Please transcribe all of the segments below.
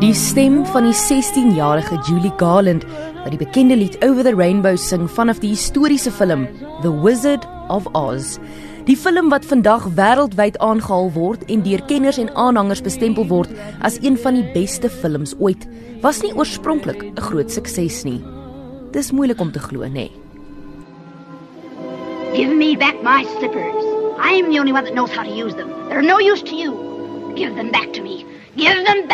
Die stem van die 16-jarige Julie Garland wat die bekende lied Over the Rainbow sing vanaf die historiese film The Wizard of Oz. Die film wat vandag wêreldwyd aangehaal word en deur kenners en aanhangers bestempel word as een van die beste films ooit, was nie oorspronklik 'n groot sukses nie. Dis moeilik om te glo, nê? Give me back my slippers. I am the only one that knows how to use them. They're no use to you. Give them back to me. Give them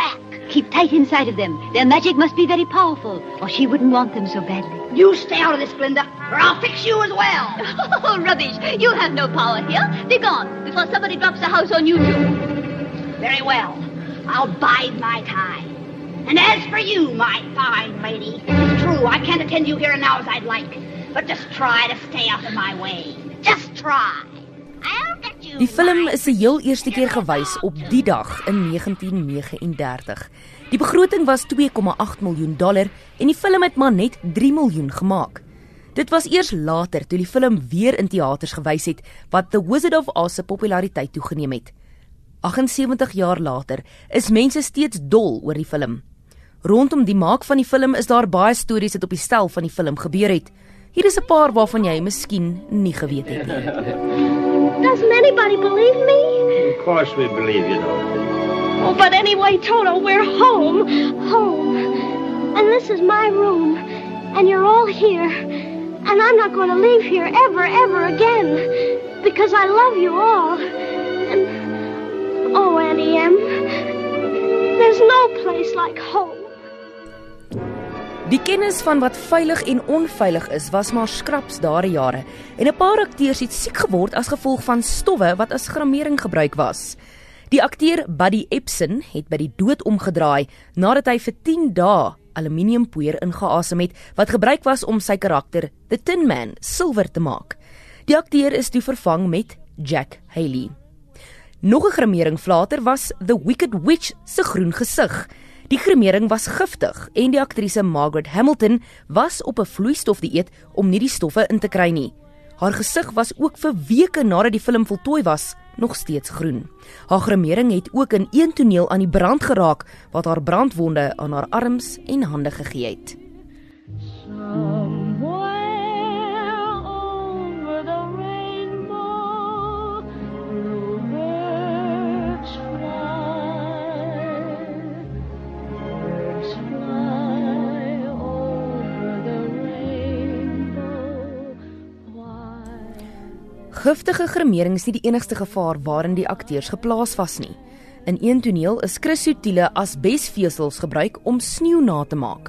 tight inside of them. Their magic must be very powerful, or she wouldn't want them so badly. You stay out of this, Glinda, or I'll fix you as well. oh, rubbish. You have no power here. Be gone before somebody drops a house on you, too. Very well. I'll bide my time. And as for you, my fine lady, it's true, I can't attend you here and now as I'd like. But just try to stay out of my way. Just try. Die film is die heel eerste keer gewys op die dag in 1939. Die begroting was 2,8 miljoen dollar en die film het maar net 3 miljoen gemaak. Dit was eers later toe die film weer in teaters gewys het wat The Wizard of Oz se populariteit toegeneem het. 78 jaar later is mense steeds dol oor die film. Rondom die maak van die film is daar baie stories wat op die stel van die film gebeur het. Hier is 'n paar waarvan jy miskien nie geweet het nie. Doesn't anybody believe me? Of course we believe you, Dorothy. Oh, but anyway, Toto, we're home. Home. And this is my room. And you're all here. And I'm not going to leave here ever, ever again. Because I love you all. And, oh, Annie M., there's no place like home. Die kennis van wat veilig en onveilig is was maar skraps daare jare en 'n paar akteurs het siek geword as gevolg van stowwe wat as gramering gebruik was. Die akteur Buddy Epson het by die dood omgedraai nadat hy vir 10 dae aluminiumpoeier ingeasem het wat gebruik was om sy karakter, The Tin Man, silwer te maak. Die akteur is toe vervang met Jack Haley. Nog 'n gramering later was The Wicked Witch se groen gesig. Die kremering was giftig en die aktrise Margaret Hamilton was op 'n vloeistofdieet om nie die stowwe in te kry nie. Haar gesig was ook vir weke nadat die film voltooi was nog steeds groen. Haar kremering het ook in een toneel aan die brand geraak wat haar brandwonde aan haar arms en hande gegee het. Giftige gremering is nie die enigste gevaar waarin die akteurs geplaas was nie. In een toneel is krisutiele asbesvesels gebruik om sneeu na te maak.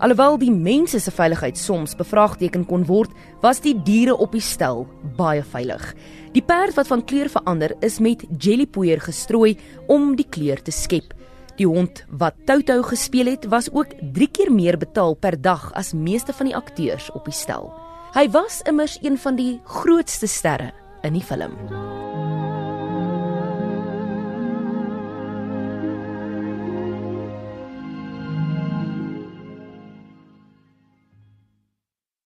Alhoewel die mense se veiligheid soms bevraagteken kon word, was die diere op die stel baie veilig. Die perd wat van kleur verander is met jellypoeier gestrooi om die kleur te skep. Die hond wat toutou gespeel het, was ook 3 keer meer betaal per dag as meeste van die akteurs op die stel. Hy was immers een van die grootste sterre in die film.